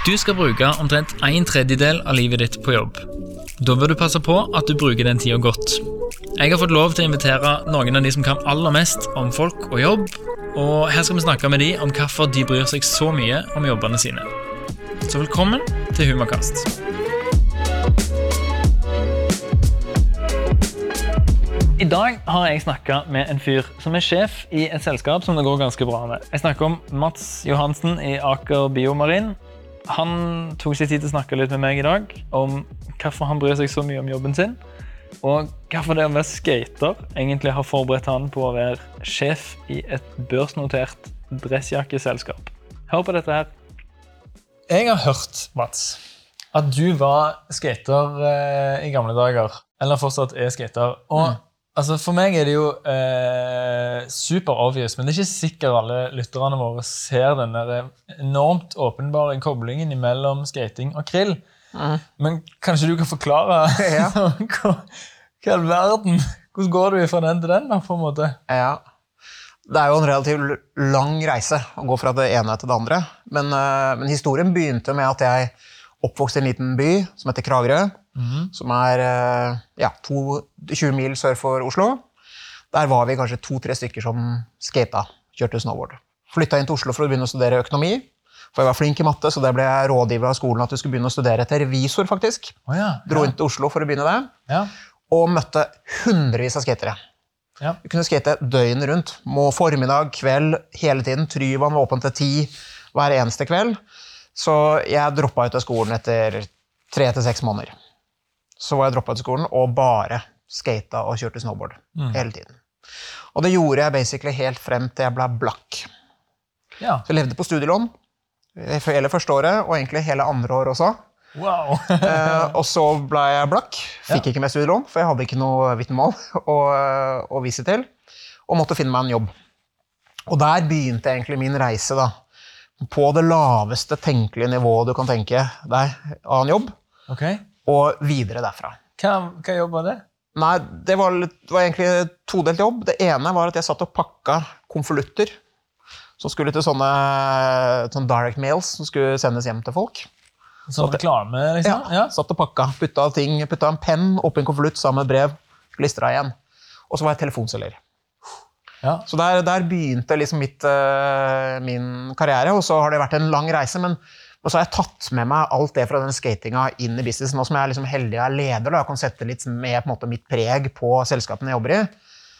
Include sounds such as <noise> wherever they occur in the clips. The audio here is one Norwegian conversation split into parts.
Du skal bruke omtrent en tredjedel av livet ditt på jobb. Da bør du passe på at du bruker den tida godt. Jeg har fått lov til å invitere noen av de som kan aller mest om folk og jobb, og her skal vi snakke med de om hvorfor de bryr seg så mye om jobbene sine. Så velkommen til Humorkast. I dag har jeg snakka med en fyr som er sjef i et selskap som det går ganske bra med. Jeg snakker om Mats Johansen i Aker Biomarin. Han tok seg tid til å snakke litt med meg i dag om hvorfor han bryr seg så mye om jobben sin, og hvorfor det å være skater egentlig har forberedt han på å være sjef i et børsnotert dressjakkeselskap. Hør på dette her. Jeg har hørt, Mats, at du var skater eh, i gamle dager. Eller fortsatt er skater. Og Altså, For meg er det jo eh, super obvious, men det er ikke sikkert alle lytterne våre ser den der enormt åpenbare koblingen mellom skating og krill. Mm. Men kanskje du kan forklare <laughs> ja. <laughs> hva, i all verden Hvordan går du fra den til den? da, på en måte? Ja. Det er jo en relativt lang reise å gå fra det ene til det andre. Men, uh, men historien begynte med at jeg oppvokste i en liten by som heter Kragerø. Mm. Som er ja, to, 20 mil sør for Oslo. Der var vi kanskje to-tre stykker som skata, kjørte snowboard. Flytta inn til Oslo for å begynne å studere økonomi. For jeg var flink i matte, så det ble jeg rådgiver av skolen at du skulle begynne å studere til revisor. faktisk. Oh, ja, Dro inn til Oslo for å begynne det. Ja. Og møtte hundrevis av skatere. Ja. Vi kunne skate døgnet rundt. Må formiddag, kveld, hele tiden. Tryvann var åpent til ti hver eneste kveld. Så jeg droppa ut av skolen etter tre til seks måneder så var jeg droppa ut av skolen og bare skata og kjørte snowboard mm. hele tiden. Og det gjorde jeg basically helt frem til jeg ble blakk. Ja. Så jeg levde på studielån hele første året, og egentlig hele andre året også. Wow. <laughs> eh, og så ble jeg blakk. Fikk ja. ikke mer studielån, for jeg hadde ikke noe vitnemål <laughs> å, å, vise til. Og måtte finne meg en jobb. Og der begynte egentlig min reise. da. På det laveste tenkelige nivået du kan tenke deg av en jobb. Okay og videre derfra. Hva, hva jobb var det? Nei, det var, det var egentlig todelt jobb. Det ene var at jeg satt og pakka konvolutter som skulle til sånne, sånne direct mails som skulle sendes hjem til folk. Som reklame, liksom? Ja. ja. Satt og pakka. Putta, ting, putta en penn oppi en konvolutt sammen med brev. Klistra igjen. Og så var jeg telefonselger. Ja. Så der, der, begynte liksom mitt, uh, min karriere, og så har det vært en lang reise. men og så har jeg tatt med meg alt det fra den skatinga inn i business. Nå som jeg er liksom heldig og er leder, da, jeg kan sette litt med måte, mitt preg på selskapene jeg jobber i.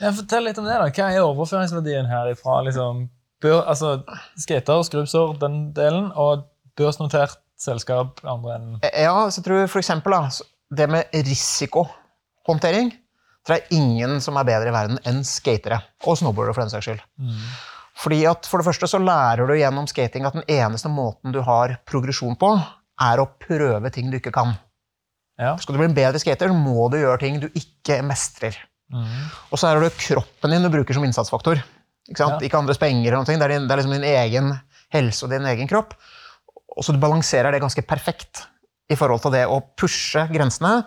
Ja, fortell litt om det. da. Hva er overføringsverdien her ifra liksom, bør, altså, skater, skrubbsår, den delen, og børsnotert selskap andre enden? Ja, så jeg tror for eksempel, da, det med risikohåndtering tror jeg ingen som er bedre i verden enn skatere. Og snowboardere, for den saks skyld. Mm. Fordi at For det første så lærer du gjennom skating at den eneste måten du har progresjon på, er å prøve ting du ikke kan. Ja. Skal du bli en bedre skater, må du gjøre ting du ikke mestrer. Mm. Og så er det kroppen din du bruker som innsatsfaktor. Ikke, ja. ikke andres penger. eller noe. Det er, din, det er liksom din egen helse og din egen kropp. Og så du balanserer det ganske perfekt i forhold til det å pushe grensene,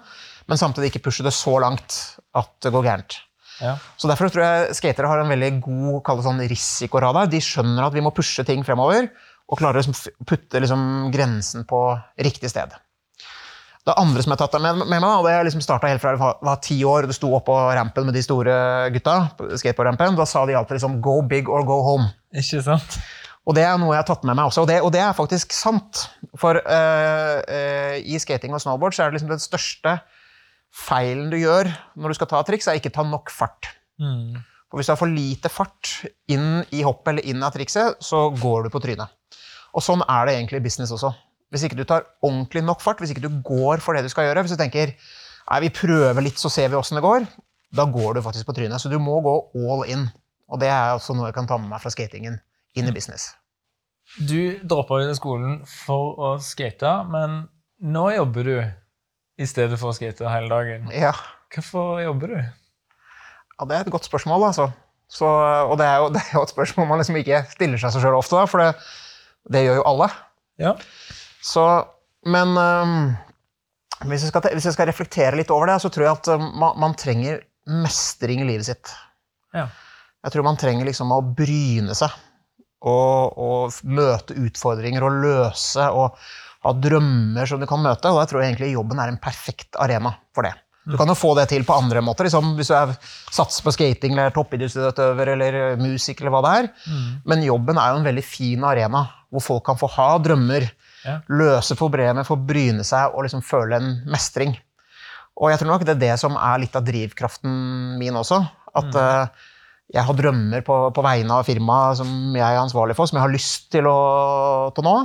men samtidig ikke pushe det så langt at det går gærent. Ja. Så Derfor tror jeg skatere har en veldig god sånn risikoradar. De skjønner at vi må pushe ting fremover, og klarer å putte liksom grensen på riktig sted. Det andre som jeg har tatt med, med meg, og det har liksom starta helt fra jeg var ti år, og du sto oppå rampen med de store gutta, skateboardrampen, da sa de alltid liksom 'go big or go home'. Ikke sant? Og det er noe jeg har tatt med meg også, og det, og det er faktisk sant. For uh, uh, i skating og snowboard så er det liksom den største feilen du gjør når du skal ta triks, er ikke ta nok fart. Mm. For Hvis du har for lite fart inn i hoppet eller inn av trikset, så går du på trynet. Og Sånn er det egentlig i business også. Hvis ikke du tar ordentlig nok fart, hvis ikke du går for det du skal gjøre, hvis du tenker nei, vi prøver litt, så ser vi åssen det går, da går du faktisk på trynet. Så du må gå all in. Og det er også noe jeg kan ta med meg fra skatingen inn i business. Du droppa jo skolen for å skate, men nå jobber du i stedet for å skate hele dagen. Ja. Hvorfor jobber du? Ja, Det er et godt spørsmål. altså. Så, og det er, jo, <laughs> det er, jo, et spørsmål man liksom ikke stiller seg så sjøl ofte, da, for det, det, gjør jo alle. Ja. Så, men um, hvis, jeg skal, hvis, jeg skal, reflektere litt over det, så tror jeg at um, man, man, trenger mestring i livet sitt. Ja. Jeg tror man trenger liksom å bryne seg og, og møte utfordringer og løse og ha drømmer som du kan møte. Og jeg tror egentlig jobben er en perfekt arena for det. Du kan jo få det til på andre måter. Liksom, hvis du er, satser på skating eller toppidrettsutøver eller musiker. eller hva det er. Mm. Men jobben er jo en veldig fin arena hvor folk kan få ha drømmer, Ja. løse problemer, få bryne seg og liksom føle en mestring. Og jeg tror nok det er det som er litt av drivkraften min også. At eh, jeg har drømmer på, på vegne av firmaet som jeg er ansvarlig for, som jeg har lyst til å, til nå.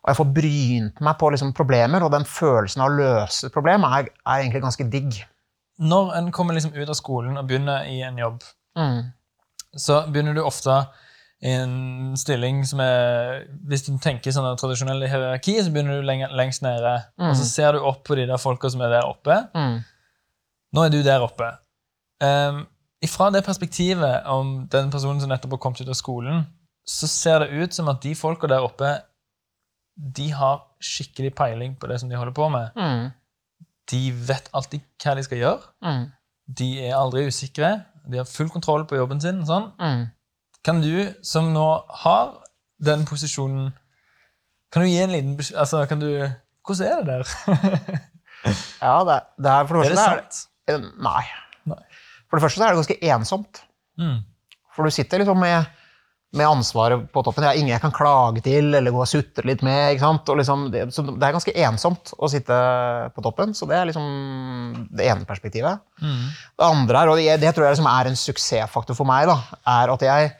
Og jeg får brynt meg på liksom problemer, og den følelsen av å løse et problem er, er egentlig ganske digg. Når en kommer liksom ut av skolen og begynner i en jobb, Mm. så begynner du ofte i en stilling som er Hvis du tenker sånn tradisjonell hierarki, så begynner du lenger, lengst nede. Og så ser du opp på de der folka som er der oppe. Mm. Nå er du der oppe. Um, ifra det perspektivet om den personen som nettopp har kommet ut av skolen, så ser det ut som at de folka der oppe de har skikkelig peiling på det som de holder på med. Mm. De vet alltid hva de skal gjøre. Mm. De er aldri usikre. De har full kontroll på jobben sin. Sånn. Mm. Kan du, som nå har den posisjonen Kan du gi en liten altså, kan du, Hvordan er det der? <laughs> Ja, det, er- det er for det er det første er- sant? Eh, Nei. Nei. For det første så er det ganske ensomt. Mm. For du sitter liksom med, med ansvaret på toppen. Jeg har ingen jeg kan klage til eller gå og sutre litt med. ikke sant? Og liksom, det, det er ganske ensomt å sitte på toppen. Så det er liksom det ene perspektivet. Mm. Det andre er, og det, det tror jeg liksom er en suksessfaktor for meg, da, er at jeg,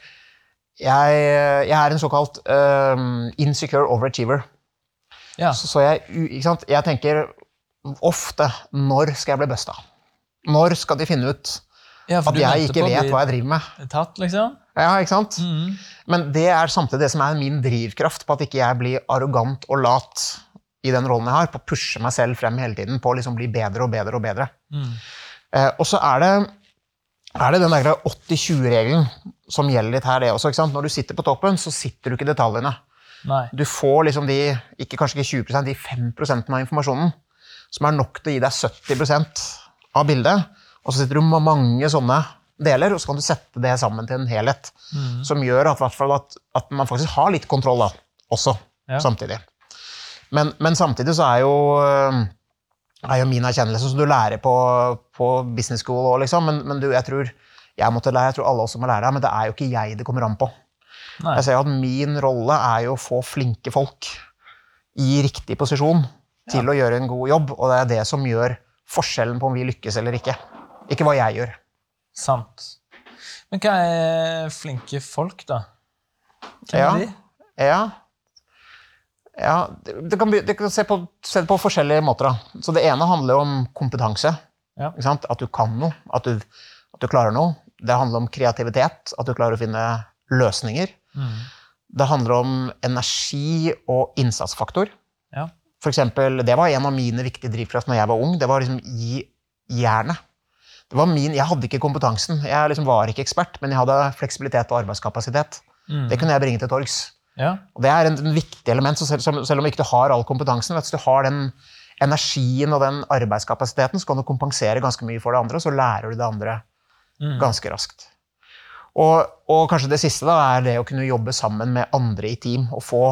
jeg, jeg er en såkalt um, insecure overachiever. Ja. Så, så jeg, jeg tenker ofte når skal jeg bli busta? Når skal de finne ut ja, at jeg ikke vet hva jeg driver med? Tatt, liksom? Ja, ikke sant? Mm. Men det er samtidig det som er min drivkraft på at ikke jeg blir arrogant og lat i den rollen jeg har, på å pushe meg selv frem hele tiden, på å liksom bli bedre og bedre og bedre. Mm. Eh, og så er det, er det den 80-20-regelen som gjelder litt her, det også. ikke sant? Når du sitter på toppen, så sitter du ikke i detaljene. Nei. Du får liksom de, ikke, kanskje ikke 20% de 5% av informasjonen, som er nok til å gi deg 70% av bildet. Og så sitter du med mange sånne deler, og så kan du sette det sammen til en helhet. Mm. Som gjør at, at, at man faktisk har litt kontroll da, også, Ja. samtidig. Men, men samtidig så er jo, øh, er jo min erkjennelse som du lærer på, på business school også, liksom. Men, men du, jeg tror jeg måtte lære, jeg tror alle også må lære, men det er jo ikke jeg det kommer an på. Nei. Jeg ser jo at min rolle er jo å få flinke folk i riktig posisjon til å gjøre en god jobb, og det er det som gjør forskjellen på om vi lykkes eller ikke. Ikke hva jeg gjør. Sant. Men hva er flinke folk, da? Hvem Ja. er de? Ja. ja det, kan, det kan se, på, se på forskjellige måter. Da. Så det ene handler om kompetanse. Ja. At du kan noe, at du, at du klarer noe. Det handler om kreativitet, at du klarer å finne løsninger. Mm. Det handler om energi og innsatsfaktor. Ja. For eksempel, det var en av mine viktige drivkraft når jeg var ung. Det var liksom gi jernet. Det var min, jeg hadde ikke kompetansen. Jeg liksom var ikke ekspert, men jeg hadde fleksibilitet og arbeidskapasitet. Mm. Det kunne jeg bringe til torgs. Ja. Og det er en, en viktig element, så selv, selv- om ikke du har all kompetansen, hvis du har den energien og den arbeidskapasiteten, så kan du kompensere ganske mye for det andre, og så lærer du det andre Mm. ganske raskt. Og, og kanskje det siste da, er det å kunne jobbe sammen med andre i team, og få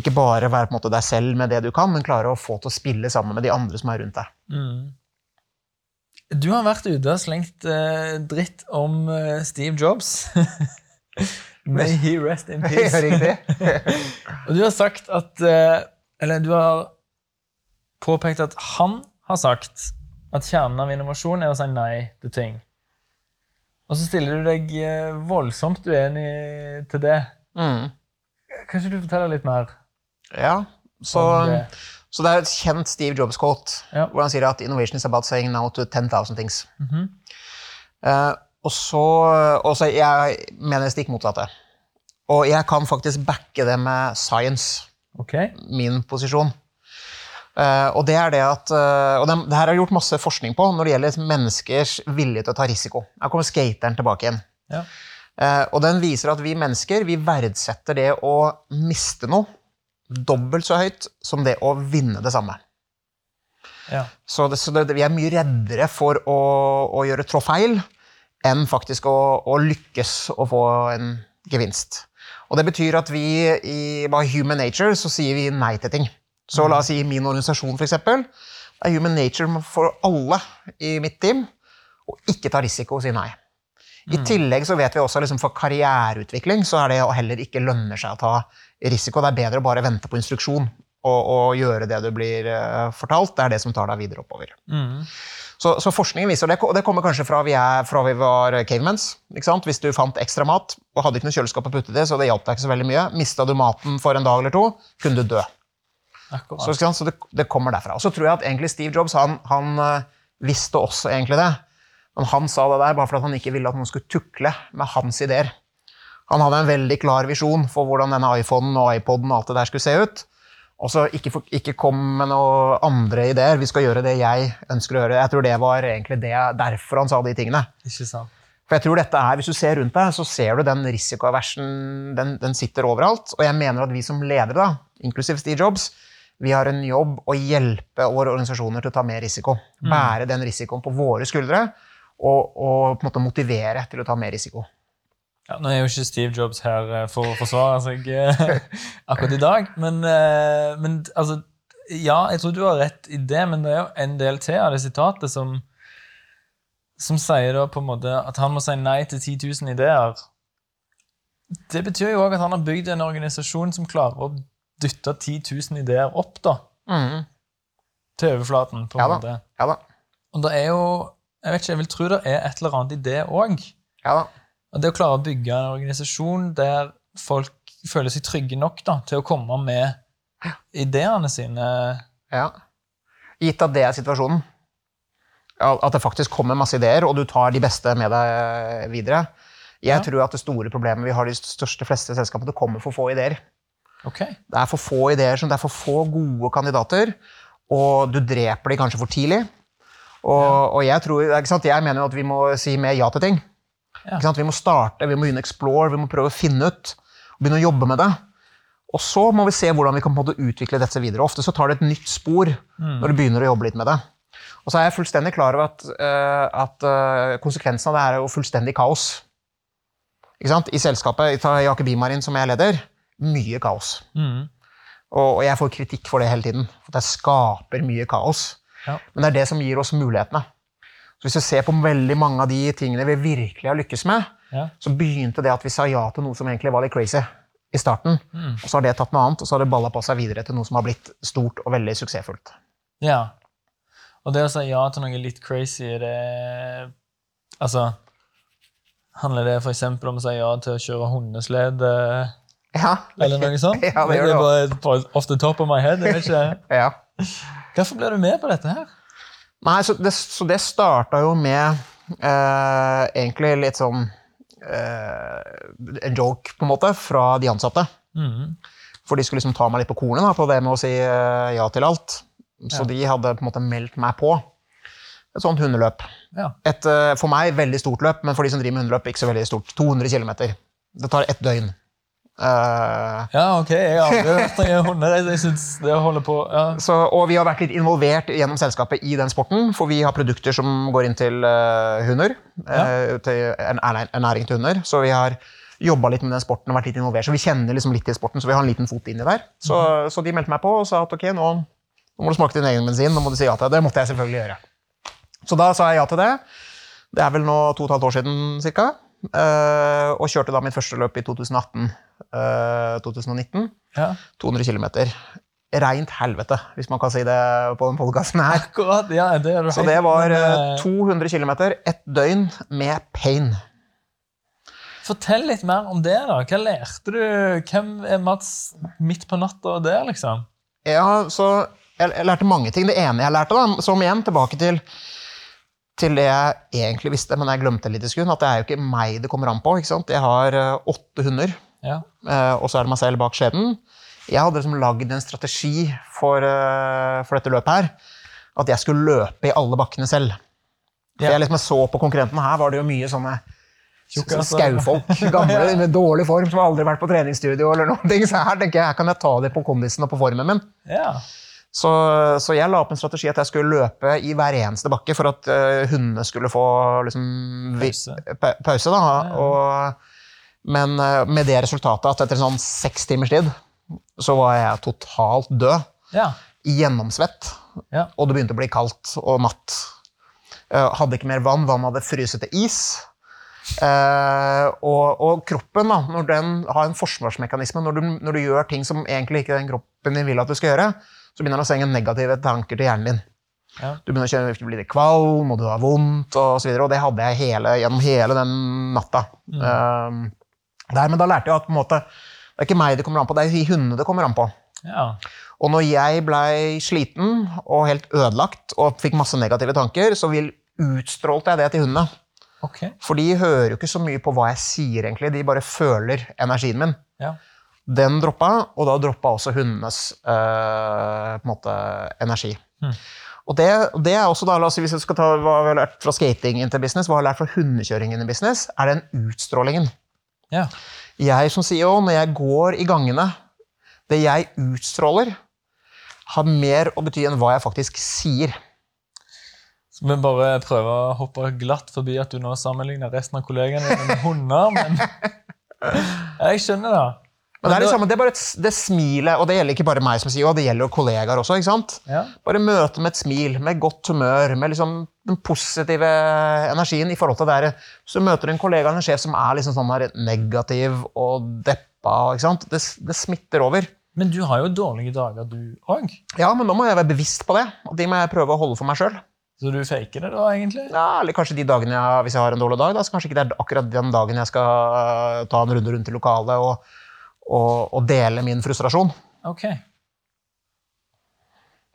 ikke bare være på en måte deg selv med det du kan, men klare å få til å spille sammen med de andre som er rundt deg. Mm. Du har vært ute og slengt uh, dritt om uh, Steve Jobs. <laughs> May he rest in <laughs> peace. <laughs> Og du har sagt at uh, Eller du har påpekt at han har sagt at kjernen av innovasjon er å si nei til ting. Og så stiller du deg voldsomt uenig til det. Mm. Kanskje du forteller litt mer Ja, så, om det? Så det er et kjent Steve Jobs-quote, Ja. hvor han sier at innovation is about saying no to 10,000 things. Mm -hmm. uh, og så, og så Jeg mener stikk motsatte. Og jeg kan faktisk backe det med science, Okay. min posisjon. Uh, og det er det at uh, Og det, det her er gjort masse forskning på når det gjelder menneskers vilje til å ta risiko. Her kommer skateren tilbake igjen. Ja. Og den viser at vi mennesker vi verdsetter det å miste noe dobbelt så høyt som det å vinne det samme. Ja. Så, det, så det, vi er mye reddere for å, å gjøre trå feil enn faktisk å, å lykkes og få en gevinst. Og det betyr at vi i bare human nature så sier vi nei til ting. Så la oss si i min organisasjon, eksempel, det er human nature for alle i mitt team å ikke ta risiko og si nei. I tillegg så vet vi også liksom for karriereutvikling så er det å heller ikke lønner seg å ta risiko. Det er bedre å bare vente på instruksjon og, og gjøre det du blir eh, fortalt. Det er det som tar deg videre oppover. Mm. Så, så forskningen viser, det, og det kommer kanskje fra vi, er, fra vi var sant? Hvis du fant ekstra mat og hadde ikke noe kjøleskap å putte det, så det hjalp deg ikke så veldig mye. Mista du maten for en dag eller to, kunne du dø. Så, så det, det kommer derfra. Og så tror jeg at egentlig Steve Jobs han, han eh, visste også egentlig det. Men han sa det der bare fordi han ikke ville at noen skulle tukle med hans ideer. Han hadde en veldig klar visjon for hvordan denne iPhonen og iPoden og alt det der skulle se ut. Og så ikke, ikke kom med noen andre ideer. Vi skal gjøre det jeg ønsker å gjøre. Jeg tror det var egentlig det, derfor han sa de tingene. Ikke sant. For jeg tror dette er, Hvis du ser rundt deg, så ser du den risikoaversen den, den sitter overalt. Og jeg mener at vi som ledere, da, inklusiv Steve Jobs, vi har en jobb å hjelpe våre organisasjoner til å ta mer risiko. Bære den risikoen på våre skuldre og, og på en måte motivere til å ta mer risiko. Ja, nå er jo ikke Steve Jobs her eh, for å forsvare seg eh, <laughs> akkurat i dag, men, eh, men altså Ja, jeg tror du har rett i det, men det er jo en del til av det sitatet som, som sier da på en måte at han må si nei til 10 000 ideer. Det betyr jo òg at han har bygd en organisasjon som klarer å dytte 10 000 ideer opp da, mm. til overflaten. på en Ja da. måte. Ja da. Og det er jo Jeg vet ikke, jeg vil tro det er et eller annet i det òg. Ja da. Og det å klare å bygge en organisasjon der folk føler seg trygge nok da, til å komme med ideene sine Ja. Gitt at det er situasjonen, at det faktisk kommer masse ideer, og du tar de beste med deg videre Jeg Ja. tror at det store problemet vi har i de største fleste selskapene, det kommer for få ideer. Okay. Det er for få ideer, som det er for få gode kandidater, og du dreper de kanskje for tidlig. Og, og jeg, tror, jeg mener jo at vi må si mer ja til ting. Ja. Vi må starte, vi må begynne å explore, vi må prøve å finne ut. Begynne å jobbe med det. Og så må vi se hvordan vi kan på en måte utvikle dette videre. Ofte så tar det et nytt spor når du begynner å jobbe litt med det. Og så er jeg fullstendig klar over at, eh, at eh, konsekvensen av det her er jo fullstendig kaos. Ikke sant? I selskapet, i Jakob Bimarin som jeg leder, mye kaos. Mm. Og, og jeg får kritikk for det hele tiden. For det skaper mye kaos. Ja. Men det er det som gir oss mulighetene. Så hvis du ser på veldig mange av de tingene vi virkelig har lykkes med, Ja. så begynte det at vi sa ja til noe som egentlig var litt crazy i starten. Mm. Og så har det tatt noe annet, og så har det balla på seg videre til noe som har blitt stort og veldig suksessfullt. ja. Og det å si ja til noe litt crazy, det Altså Handler det f.eks. om å si ja til å kjøre hundeslede, Ja, eller noe sånt? <laughs> Ja, det gjør er det bare off the top of my head. Jeg vet ikke. <laughs> ja. Hvorfor ble du med på dette her? Nei, så det, så det starta jo med eh, egentlig litt sånn eh, En joke, på en måte, fra de ansatte. Mm. For de skulle liksom ta meg litt på kornet da, på det med å si eh, ja til alt. Så Ja. de hadde på en måte meldt meg på et sånt hundeløp. Ja. Et eh, for meg veldig stort løp, men for de som driver med hundeløp, ikke så veldig stort. 200 km. Det tar ett døgn. Eh, Ja, ok. Jeg har aldri vært noen hunder. Jeg synes det å holde på ja. så, og vi har vært litt involvert gjennom selskapet i den sporten, for vi har produkter som går inn til uh, hunder. eh, til en, en næring til hunder. Så vi har jobba litt med den sporten og vært litt involvert. Så vi kjenner liksom litt til sporten, så vi har en liten fot inni der. Så, så de meldte meg på og sa at ok, nå, nå må du smake din egen bensin. Nå må du si ja til det. Det måtte jeg selvfølgelig gjøre. Så da sa jeg ja til det. Det er vel nå to og et halvt år siden eh, og kjørte da mitt første løp i 2018. eh, 2019. ja. 200 km. Reint helvete, hvis man kan si det på den podkasten her. Akkurat. Ja, det er Så det var men, eh, eh, 200 km, ett døgn med pain. Fortell litt mer om det. da. Hva lærte du? Hvem er Mats midt på natta der, liksom? Ja, så jeg, jeg lærte mange ting. Det ene jeg lærte, da, som igjen tilbake til, til det jeg egentlig visste, men jeg glemte litt i sekund, at det er jo ikke meg det kommer an på. ikke sant? Jeg har eh, åtte hunder, Ja. eh, og så er det meg selv bak skjeden. Jeg hadde liksom lagd en strategi for, eh, for dette løpet her. At jeg skulle løpe i alle bakkene selv. For jeg liksom så på konkurrentene her, var det jo mye sånne skaufolk, <laughs> gamle med dårlig form, som aldri har vært på treningsstudio. eller noen ting. Så her tenker jeg, her kan jeg ta det på kondisen og på formen min. ja. Så, så jeg la opp en strategi at jeg skulle løpe i hver eneste bakke for at uh, hundene skulle få liksom, Pause. pause. Da. Ja. Og, men eh, med det resultatet at etter sånn seks timers tid så var jeg totalt død. Ja. Gjennomsvett. Ja. Og det begynte å bli kaldt og natt. Eh, hadde ikke mer vann. Vann hadde fryset til is. Eh, og, og kroppen, da, når den har en forsvarsmekanisme, når du, når du gjør ting som egentlig ikke den kroppen din vil at du skal gjøre, så begynner den å sende negative tanker til hjernen din. Ja. Du begynner å kjenne, du blir kvalm, og du har vondt, og så videre. Og det hadde jeg hele, gjennom hele den natta. Eh, der, men da lærte jeg at måte, det er ikke meg det kommer an på, det er de hundene det kommer an på. ja. Og når jeg blei sliten og helt ødelagt og fikk masse negative tanker, så vil, utstrålte jeg det til hundene. Okay. For de hører jo ikke så mye på hva jeg sier, egentlig. De bare føler energien min. Ja. Den droppa, og da droppa også hundenes øh, måte, energi. Mm. Og det, det er også da, la oss si Hvis jeg skal ta hva vi har lært fra skating inn til business, hva vi har lært fra hundekjøring inn i business, er den utstrålingen. Ja. Jeg som CEO, når jeg går i gangene, det jeg utstråler, har mer å bety enn hva jeg faktisk sier. Så vi bare prøver å hoppe glatt forbi at du nå sammenligner resten av kollegene med hunder, men <laughs> Jeg skjønner det. Men det er det samme, det er bare et, det smilet, og det gjelder ikke bare meg som CEO, det gjelder jo kollegaer også. ikke sant? Ja. Bare møte med et smil, med godt humør, med liksom den positive energien i forhold til det der. Så møter du en kollega eller en sjef som er liksom sånn der negativ og deppa. ikke sant? Det, det smitter over. Men du har jo dårlige dager, du òg. Ja, men nå må jeg være bevisst på det. Og de må jeg prøve å holde for meg sjøl. Så du faker det, da, egentlig? Ja, eller kanskje de dagene jeg, hvis jeg har en dårlig dag, da, så kanskje ikke det er akkurat den dagen jeg skal øh, ta en runde rundt i lokalet og, og, og dele min frustrasjon. Ok.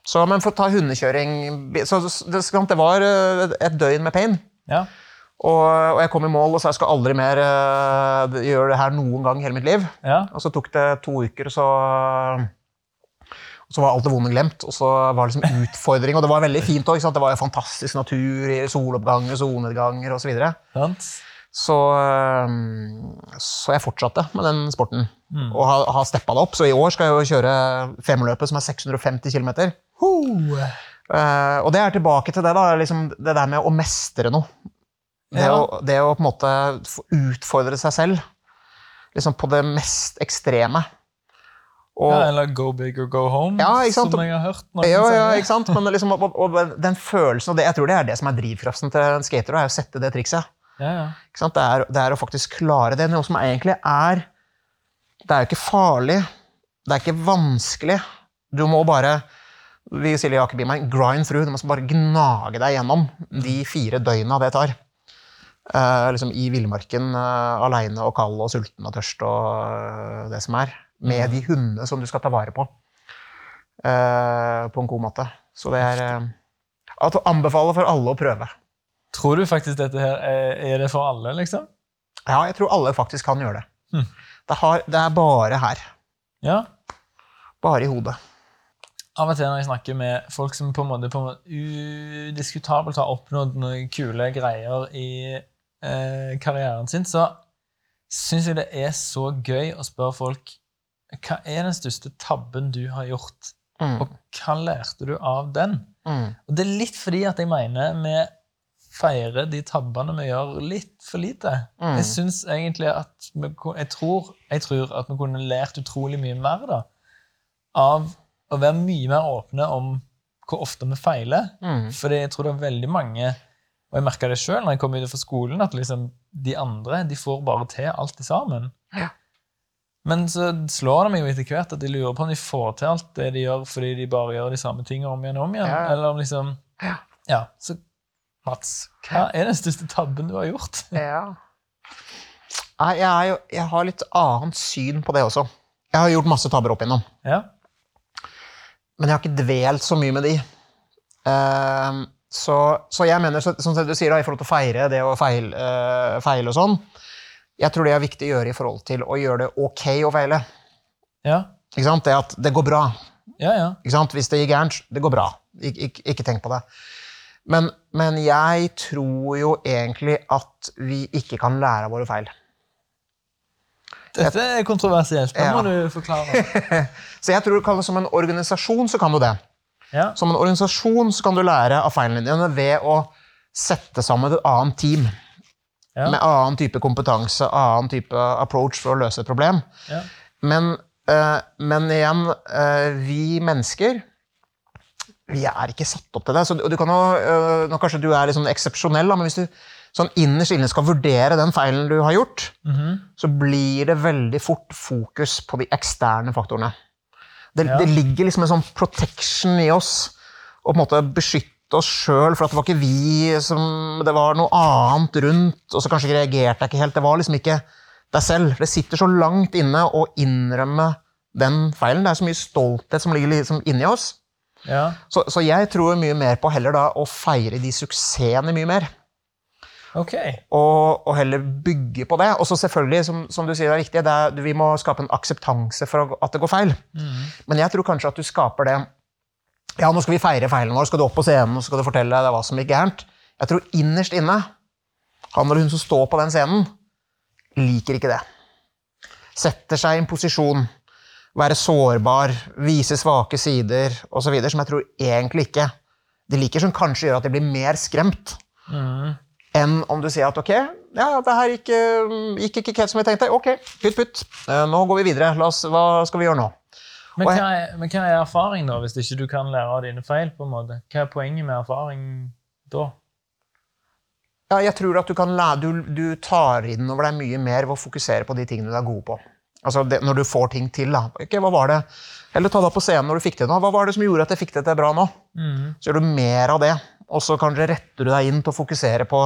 Så, men for å ta hundekjøring så, det, det var øh, et døgn med pain. Ja. Og, og jeg kom i mål og sa jeg skal aldri mer uh, gjøre det her noen gang i hele mitt liv. ja. Og så tok det to uker, så, så var alt det vonde glemt. Og så var det liksom utfordring, og det var veldig fint òg. Det var jo fantastisk natur, i soloppganger, solnedganger osv. Så, så jeg fortsatte med den sporten. Mm. Og har, har steppa det opp. Så i år skal jeg jo kjøre femløpet, som er 650 km. og det er tilbake til det, da, liksom det der med å mestre noe. Det, Ja. å, det å på en måte utfordre seg selv liksom på det mest ekstreme. Og, Ja, eller go big or go home, Ja, som jeg har hørt noen ja, ja, ikke sant? Men liksom, og, og den følelsen, og det, jeg tror det er det som er drivkraften til en skater, er å sette det trikset. Det, er, det er å faktisk klare det. Noe som egentlig er Det er jo ikke farlig. Det er ikke vanskelig. Du må bare vi Silje Aker meg, grind through. Du må bare gnage deg gjennom de fire døgna det tar. Uh, liksom I villmarken, uh, aleine og kald og sulten og tørst og eh, det som er. Med de hundene som du skal ta vare på. Uh, på en god måte. Så det er uh, At anbefale for alle å prøve. Tror du faktisk dette her er, er det for alle, liksom? Ja, jeg tror alle faktisk kan gjøre det. Hm. Det, har, det er bare her. Ja. Bare i hodet. Av og til når jeg snakker med folk som på en måte, på en måte udiskutabelt har oppnådd noen kule greier i eh, karrieren sin, så syns jeg det er så gøy å spørre folk hva er den største tabben du har gjort, Mm. og hva lærte du av den? Mm. Og det er litt fordi at jeg mener vi feirer de tabbene vi gjør, litt for lite. Mm. Jeg syns egentlig at vi, jeg, tror, jeg tror at vi kunne lært utrolig mye mer da, av å være mye mer åpne om hvor ofte vi feiler. Mm. Fordi jeg tror det er veldig mange og jeg merka det sjøl når jeg kom ut fra skolen, at liksom de andre de får bare til alt sammen. Ja. Men så slår det meg jo etter hvert at de lurer på om de får til alt det de gjør fordi de bare gjør de samme tingene om igjen og om igjen. Ja. Eller om liksom Ja. Ja, så Mats, hva er den største tabben du har gjort? <laughs> Ja. Jeg, jo, jeg har litt annet syn på det også. Jeg har gjort masse tabber opp igjennom. Ja. Men jeg har ikke dvelt så mye med de. Ehm, så, så jeg mener, så, som du sier da, i forhold til å feire det å feile, uh, feil og sånn, jeg tror det er viktig å gjøre i forhold til å gjøre det ok å feile. Ja. Ikke sant? Det at det går bra. Ja, ja. Ikke sant? Hvis det gikk gærent, det går bra. Ik ikke, ikke tenk på det. Men, men jeg tror jo egentlig at vi ikke kan lære av våre feil. Dette er kontroversielt. Det må Ja. du forklare. <laughs> Så jeg tror som en organisasjon så kan du det. Ja. Som en organisasjon så kan du lære av feilene dine ved å sette sammen et annet team. Ja. Med annen type kompetanse, annen type approach for å løse et problem. Ja. Men Eh, men igjen, eh, vi mennesker vi er ikke satt opp til det. Så du, du kan jo, øh, nå Kanskje du er litt sånn eksepsjonell, men hvis du sånn innerst inne skal vurdere den feilen du har gjort, så blir det veldig fort fokus på de eksterne faktorene. Det, Ja. det ligger liksom en sånn protection i oss å på en måte beskytte oss sjøl, for at det var ikke vi som Det var noe annet rundt, og så kanskje reagerte jeg ikke helt. Det var liksom ikke deg selv. Det sitter så langt inne å innrømme den feilen. Det er så mye stolthet som ligger liksom inni oss. Ja. Så, så jeg tror mye mer på heller da å feire de suksessene mye mer. Okay. Og, og heller bygge på det. Og så selvfølgelig, som, som du sier, det er viktig, det er, vi må skape en akseptanse for at det går feil. Men jeg tror kanskje at du skaper det Ja, nå skal vi feire feilen vår, skal du opp på scenen og skal du fortelle deg hva som gikk gærent. Jeg tror innerst inne, han eller hun som står på den scenen, liker ikke det. Setter seg i en posisjon, være sårbar, vise svake sider osv., som jeg tror egentlig ikke de liker, som kanskje gjør at de blir mer skremt enn om du sier at ok, ja, det her gikk, eh, gikk ikke helt som jeg tenkte. Ok, putt, pytt. Eh, Nå går vi videre. Oss, hva skal vi gjøre nå? Men hva, er, men hva er erfaring, da, hvis ikke du kan lære av dine feil? på en måte? Hva er poenget med erfaring da? Ja, jeg tror at du, kan lære, du, du tar inn over deg mye mer ved å fokusere på de tingene du er god på. Altså det, Når du får ting til. da. Okay, hva var det? Eller ta deg på scenen når du fikk det nå. Hva var det som gjorde at jeg fikk det til bra nå? Så gjør du mer av det, og så kanskje retter du deg inn til å fokusere på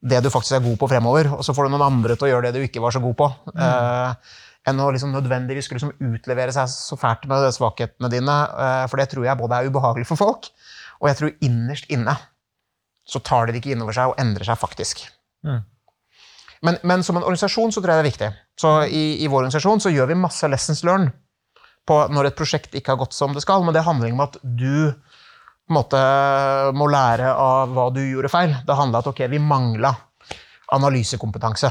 det du faktisk er god på fremover, og så får du noen andre til å gjøre det du ikke var så god på. Eh, enn å liksom nødvendigvis skulle liksom utlevere seg så fælt med de svakhetene dine. Eh, for det tror jeg både er ubehagelig for folk, og jeg tror innerst inne så tar de det ikke innover seg og endrer seg faktisk. Mm. Men, men som en organisasjon så tror jeg det er viktig. Så i, i vår organisasjon så gjør vi masse lessons learned på når et prosjekt ikke har gått som det skal, men det handler om at du måte må lære av hva du gjorde feil. Det handla om at okay, vi mangla analysekompetanse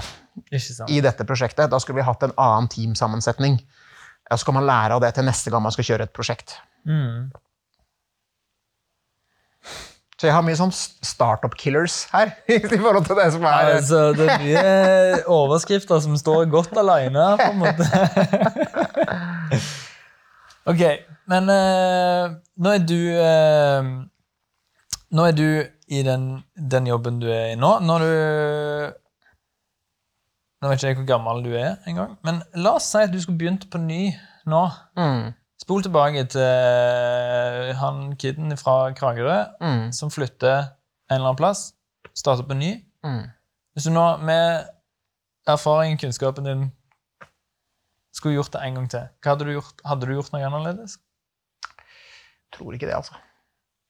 i dette prosjektet. Da skulle vi hatt en annen teamsammensetning. Ja, Så skal man lære av det til neste gang man skal kjøre et prosjekt. Mm. Så jeg har mye sånn startup killers her. <laughs> i forhold til det som er... Altså, det er mye overskrifter som står godt alene, på en måte. <laughs> ok, men uh, nå er du uh, Nå er du i den, den jobben du er i nå. Når du Nå vet ikke jeg hvor gammel du er engang, men la oss si at du skulle begynt på ny nå. Mm, Spol tilbake til eh, han kiden fra Kragerø mm, som flytter en eller annen plass, starter på ny. mm. Hvis du nå med erfaringen og kunnskapen din skulle gjort det en gang til, hadde du gjort? Hadde du gjort noe annerledes? Tror ikke det, altså.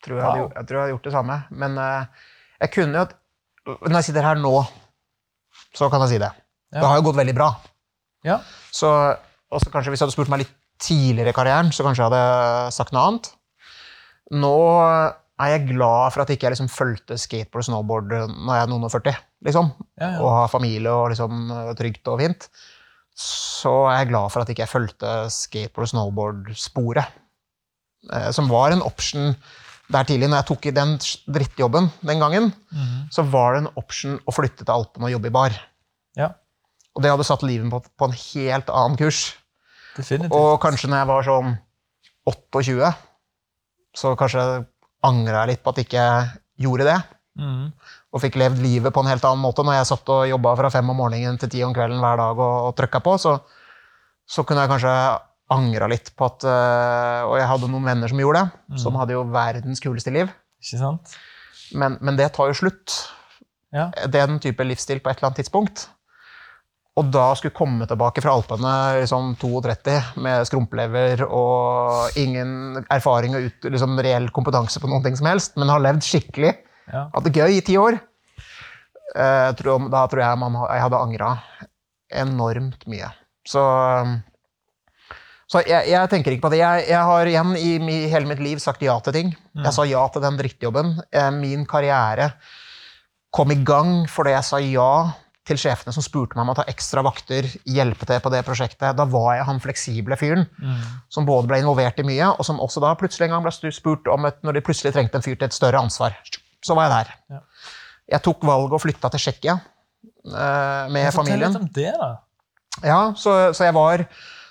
Tror jeg, Wow. hadde, jeg tror jeg hadde gjort det samme. Men uh, jeg kunne jo Når jeg sitter her nå, så kan jeg si det. Ja. Det har jo gått veldig bra. Ja. Så også kanskje Hvis du hadde spurt meg litt tidligere i karrieren, så kanskje jeg hadde sagt noe annet. Nå er jeg glad for at ikke jeg liksom fulgte skateboard og snowboard når jeg er noen og 40, liksom. Ja, ja. Og har familie og liksom trygt og fint. Så er jeg glad for at ikke jeg fulgte skateboard og snowboard-sporet. Eh, Som var en option der tidlig. Når jeg tok i den drittjobben den gangen, Mhm. så var det en option å flytte til Alpene og jobbe i bar. ja. Og det hadde satt livet på, på en helt annen kurs. Definitivt. Og kanskje når jeg var sånn 28, så kanskje angra jeg litt på at jeg ikke gjorde det. Mm. Og fikk levd livet på en helt annen måte. Når jeg satt og jobba fra fem om morgenen til ti om kvelden hver dag og, og trykka på, så, så kunne jeg kanskje angra litt på at øh, Og jeg hadde noen venner som gjorde det, som hadde jo verdens kuleste liv. Ikke sant? Men, men det tar jo slutt. Ja. Den type livsstil på et eller annet tidspunkt. Og da skulle komme tilbake fra Alpene liksom 32 med skrumplever og ingen erfaring og ut, liksom reell kompetanse på noen ting som helst, men har levd skikkelig, Ja. hatt det gøy i ti år, eh, tror, da tror jeg man, jeg hadde angra enormt mye. Så, så jeg, jeg tenker ikke på det. Jeg, jeg har igjen i mi, hele mitt liv sagt ja til ting. Jeg sa ja til den drittjobben. Eh, Min karriere kom i gang fordi jeg sa ja til sjefene som spurte meg om å ta ekstra vakter, hjelpe til på det prosjektet. Da var jeg han fleksible fyren mm. som både ble involvert i mye, og som også da plutselig en gang ble spurt om et, når de plutselig trengte en fyr til et større ansvar. Så var jeg der. Ja. Jeg tok valget og flytta til Tsjekkia eh, med Fortell familien. litt om det, da. Ja, så, så jeg var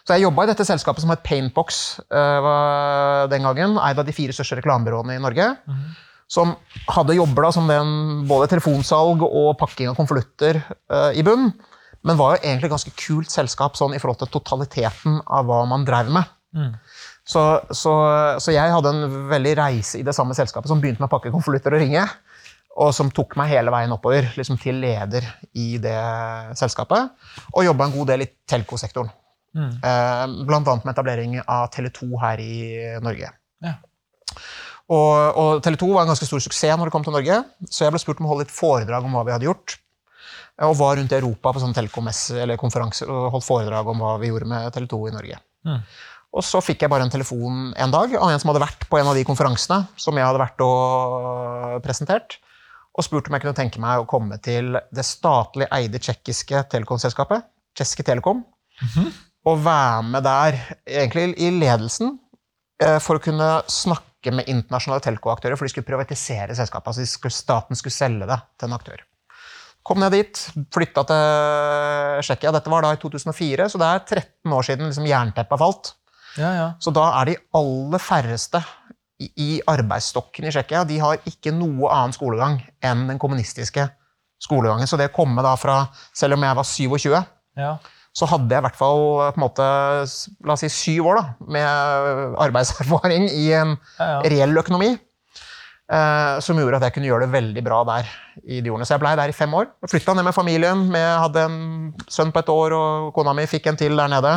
Så jeg jobba i dette selskapet som het Paintbox uh, den gangen. Eid av de fire største reklamebyråene i Norge. Mm. Som hadde jobber som den, både telefonsalg og pakking av konvolutter uh, i bunn. Men var jo egentlig et ganske kult selskap sånn, i forhold til totaliteten av hva man drev med. Mm. Så, så, så, jeg hadde en veldig reise i det samme selskapet som begynte med å pakke konvolutter og ringe. Og som tok meg hele veien oppover liksom til leder i det selskapet. Og jobba en god del i telco-sektoren. Mm. Uh, blant annet med etablering av Tele2 her i Norge. Ja. Og, og Tele2 var en ganske stor suksess når det kom til Norge, så jeg ble spurt om å holde et foredrag om hva vi hadde gjort. Og var rundt i Europa på eller konferanser og holdt foredrag om hva vi gjorde med Tele2 i Norge. Mm. Og så fikk jeg bare en telefon en dag av en som hadde vært på en av de konferansene som jeg hadde vært og presentert, og spurte om jeg kunne tenke meg å komme til det statlig eide tsjekkiske telekomselskapet, Tsjeske Telekom, mm -hmm og være med der, egentlig i ledelsen, eh, for å kunne snakke med internasjonale telco-aktører, for de skulle privatisere selskapet. altså Staten skulle selge det til en aktør. Kom ned dit, flytta til Tsjekkia. Dette var da i 2004, så det er 13 år siden liksom jernteppet falt. Ja, ja. Så da er de aller færreste i arbeidsstokken i Tsjekkia de har ikke noe annen skolegang enn den kommunistiske skolegangen. Så det å komme da fra Selv om jeg var 27, ja så hadde jeg i hvert fall på en måte, la oss si syv år da, med arbeidserfaring i en ja, ja. reell økonomi. Eh, som gjorde at jeg kunne gjøre det veldig bra der. i de årene. Så jeg blei der i fem år. Flytta ned med familien. Med, hadde en sønn på et år, og kona mi fikk en til der nede.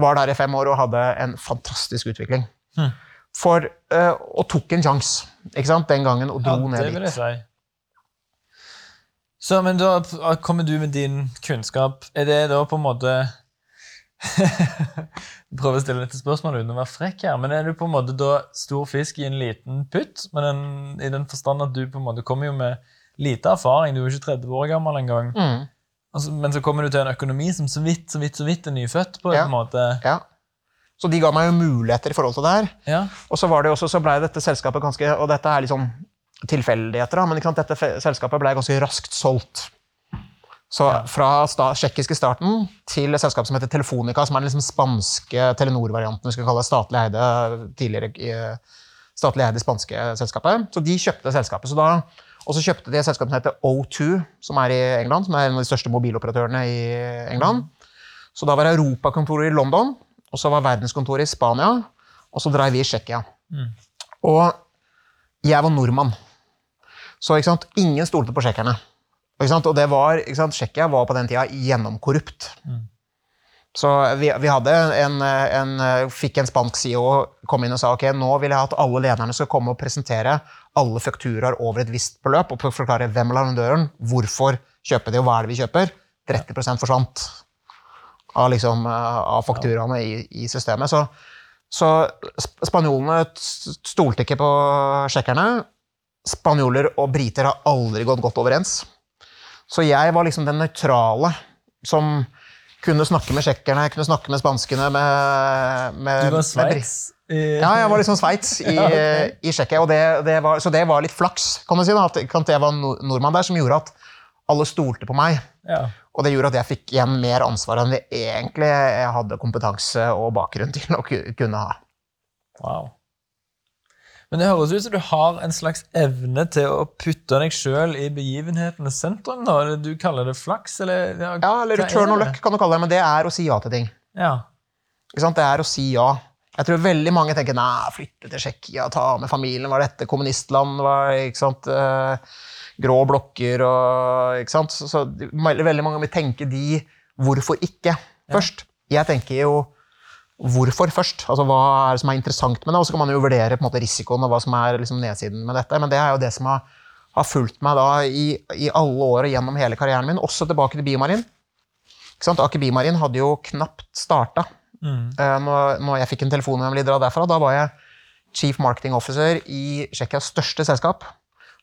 Var der i fem år og hadde en fantastisk utvikling. Hmm. For, eh, og tok en sjanse den gangen og dro ja, ned dit. Så, men da kommer du med din kunnskap. Er det da på en måte <laughs> Prøver å stille dette spørsmålet uten å være frekk her. Men er du på en måte da stor fisk i en liten putt? Den, I den forstand at du på en måte kommer jo med lite erfaring. Du er jo ikke 30 år gammel engang. Mm. Altså, men så kommer du til en økonomi som så vidt så vidt, så vidt er nyfødt. på en måte. Ja. Så de ga meg jo muligheter i forhold til det her. Ja. Og så var det også, så ble dette selskapet ganske Og dette er liksom tilfeldigheter, men dette selskapet ble ganske raskt solgt. Så fra sta, tsjekkiske starten til et selskap som heter Telefonica, som er den liksom spanske Telenor-varianten vi skal kalle statlig eide tidligere statlig eide spanske selskapet. Så de kjøpte selskapet. Så da, og så kjøpte de et selskap som heter O2, som er i England, som er en av de største mobiloperatørene i England. Så da var Europakontoret i London, og så var verdenskontoret i Spania, og så dreiv vi i Tsjekkia. Mm. Og jeg var nordmann. Så ingen stolte på tsjekkerne. Og det var, Tsjekkia var på den tida gjennomkorrupt. Mm. Så vi, vi hadde en, en, fikk en spansk CEO komme inn og sa ok, nå vil jeg at alle lederne skal komme og presentere alle fakturaer over et visst beløp og forklare hvem er leverandøren, hvorfor kjøper de, og hva er det vi kjøper. 30 forsvant av, liksom, av fakturaene i, i, systemet. Så, så spanjolene stolte ikke på tsjekkerne spanjoler og briter har aldri gått godt overens. Så jeg var liksom den nøytrale som kunne snakke med tsjekkerne, kunne snakke med spanskene med, med Du var Sveits? Ja, jeg var liksom Sveits i, <laughs> ja, okay. i Tsjekkia. Det, det så det var litt flaks, kan du si, da, at, jeg var nordmann der, som gjorde at alle stolte på meg. Ja. Og det gjorde at jeg fikk igjen mer ansvar enn det egentlig jeg hadde kompetanse og bakgrunn til å kunne ha. Wow. Men det høres ut som du har en slags evne til å putte deg sjøl i begivenhetenes sentrum. da. Du kaller det flaks? Eller, ja, ja, eller return og luck, kan du kalle det. Men det er å si ja til ting. Ja. Det er å si ja. Jeg tror veldig mange tenker nei, flytte til Tsjekkia, ta med familien, var dette kommunistland? Var, ikke sant? Eh, grå blokker og ikke sant? Så, så veldig mange vil tenke de hvorfor ikke først. Jeg tenker jo hvorfor først. Altså, Hva er det som er interessant med det? Og så kan man jo vurdere på en måte risikoen og hva som er liksom, nedsiden med dette. Men det er jo det som har, har fulgt meg da i, i, alle år og gjennom hele karrieren min, også tilbake til Biomarin. Aker Biomarin hadde jo knapt starta. Mm. Uh, når, når, jeg fikk en telefon om dra derfra, da var jeg chief marketing officer i Tsjekkias største selskap.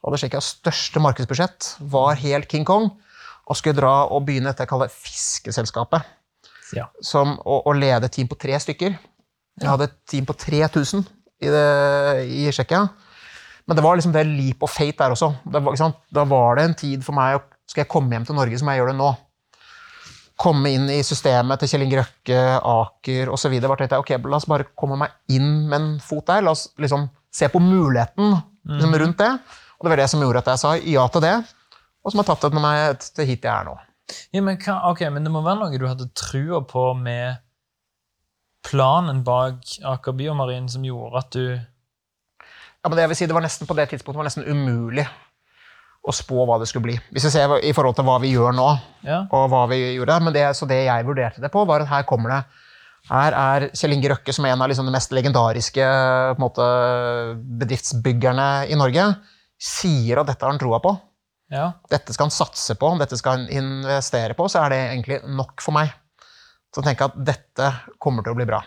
Hadde Tsjekkias største markedsbudsjett. Var helt King Kong. Og skulle dra og begynne dette jeg kaller fiskeselskapet ja. som, å, å, lede et team på tre stykker. Jeg hadde et team på 3000 i, det, i Tsjekkia. Men det var liksom det leap of fate der også. Var, da var det en tid for meg å Skal jeg komme hjem til Norge, så må jeg gjøre det nå. komme inn i systemet til Kjell Inge Røkke, Aker osv. tenkte jeg ok, la oss bare komme meg inn med en fot der. La oss liksom se på muligheten liksom, rundt det. Og det var det som gjorde at jeg sa ja til det, og som har tatt det med meg til hit jeg er nå. Ja, men, hva, okay, men det må være noe du hadde trua på med planen bak Aker Biomarin som gjorde at du Ja, men det jeg vil si, det var nesten på det tidspunktet var nesten umulig å spå hva det skulle bli. Hvis vi ser i forhold til hva vi gjør nå, Ja. og hva vi gjorde. Men det, så det jeg vurderte det på, var at her kommer det Her er Kjell Inge Røkke, som er en av liksom de mest legendariske på måte, bedriftsbyggerne i Norge, sier at dette har han troa på. Ja. Dette skal han satse på, dette skal han investere på, så er det egentlig nok for meg. Så tenker jeg at dette kommer til å bli bra.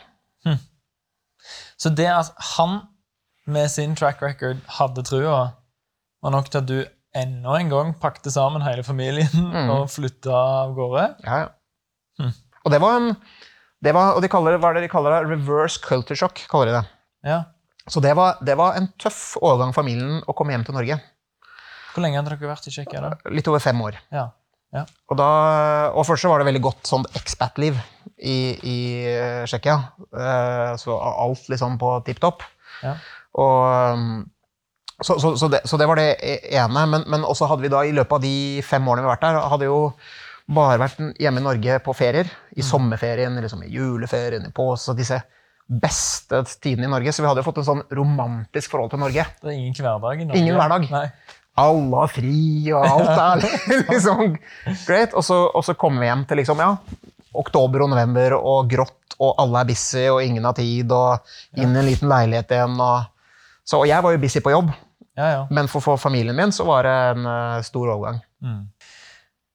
Så det at han med sin track record hadde trua, var nok til at du enda en gang pakte sammen hele familien <laughs> og flytta av gårde? Ja, ja. Hmm. Og det var en det var, og de kaller det, hva er det de kaller det? Reverse culture shock. kaller de det. Ja. Så det var, det var en tøff overgang for familien å komme hjem til Norge. Hvor lenge hadde dere vært i Tsjekkia? Litt over fem år. Ja. Ja. Og, da, og først så var det veldig godt sånn expat-liv i, i eh, Tsjekkia. Eh, så alt liksom på tipp topp. Ja. Og, um, så, så, så, det, så det var det ene. Men, men også hadde vi da i løpet av de fem årene vi har vært der, hadde jo bare vært hjemme i Norge på ferier. I sommerferien, liksom i juleferien, i påske. Disse beste tidene i Norge. Så vi hadde jo fått en sånn romantisk forhold til Norge. Det er ingen hverdag i Norge? Ingen hverdag. Nei. Alle har fri, og alt er <laughs> <laughs> liksom great. Og så, og så kommer vi hjem til liksom, ja, oktober og november og grått, og alle er busy, og ingen har tid, og inn i en liten leilighet igjen. Og, så, og jeg var jo busy på jobb, Ja, ja. men for, for familien min så var det en uh, stor overgang.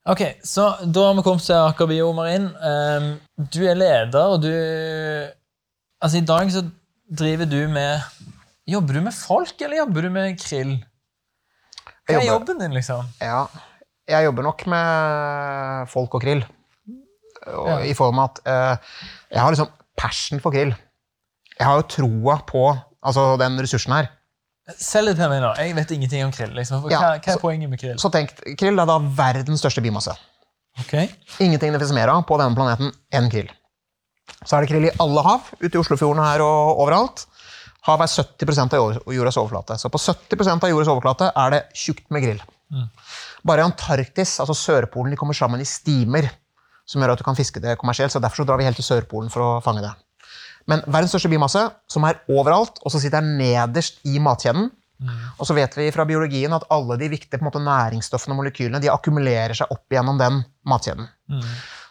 Ok, så da har vi kommet til Aker Biomarin. Um, du er leder, og du Altså, i dag så driver du med Jobber du med folk, eller jobber du med krill? Hva er jobben din, liksom? Ja, jeg jobber nok med folk og krill. Og, Ja. I form av at eh, jeg har liksom passion for krill. Jeg har jo troa på altså, den ressursen her. Selg det til meg nå. Jeg vet ingenting om krill. liksom. Ja, hva, hva er så- poenget med krill? Så tenk, krill er da verdens største biomasse. Okay. Ingenting det finnes mer av på denne planeten enn krill. Så er det krill i alle hav, ute i Oslofjorden her og overalt. Hav er 70% av jord- jordas overflate. Så på 70% av jordas overflate er det tjukt med krill. Bare i Antarktis, altså Sørpolen, de kommer sammen i stimer, som gjør at du kan fiske det kommersielt. så Derfor så drar vi helt til Sørpolen for å fange det. Men verdens største biomasse, som er overalt, og så sitter nederst i matkjeden. Og så vet vi fra biologien at alle de viktige måte, næringsstoffene og molekylene de akkumulerer seg opp gjennom den matkjeden.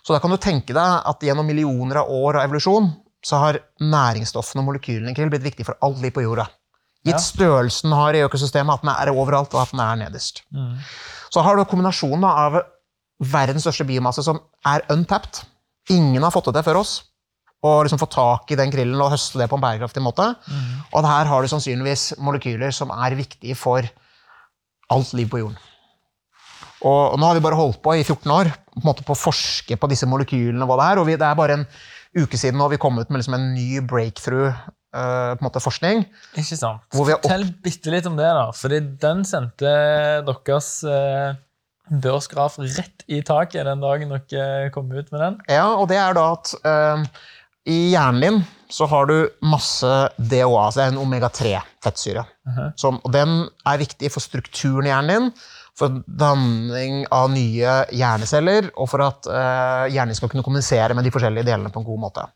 Så da kan du tenke deg at gjennom millioner av år av evolusjon så har næringsstoffene og molekylene krill blitt viktige for alt liv på jorda. Gitt Ja. størrelsen den har i økosystemet, at den er overalt og at den er nederst. Så har du kombinasjonen av verdens største biomasse som er untapped. Ingen har fått det til før oss. Og liksom få tak i den krillen og høste det på en bærekraftig måte. Og her har du sannsynligvis molekyler som er viktige for alt liv på jorden. Og nå har vi bare holdt på i 14 år på, en måte på å forske på disse molekylene. hva Det er, og vi, det er bare en uke siden nå vi kommet ut med liksom en ny breakthrough eh, på en måte forskning. Ikke sant. Fortell bitte litt om det, da. Fordi den sendte deres uh, børsgraf rett i taket den dagen dere kom ut med den. Ja, og det er da at uh, i hjernen din så har du masse DHA, altså en omega-3-fettsyre. som- og den er viktig for strukturen i hjernen din, for danning av nye hjerneceller, og for at uh, hjernen skal kunne kommunisere med de forskjellige delene på en god måte.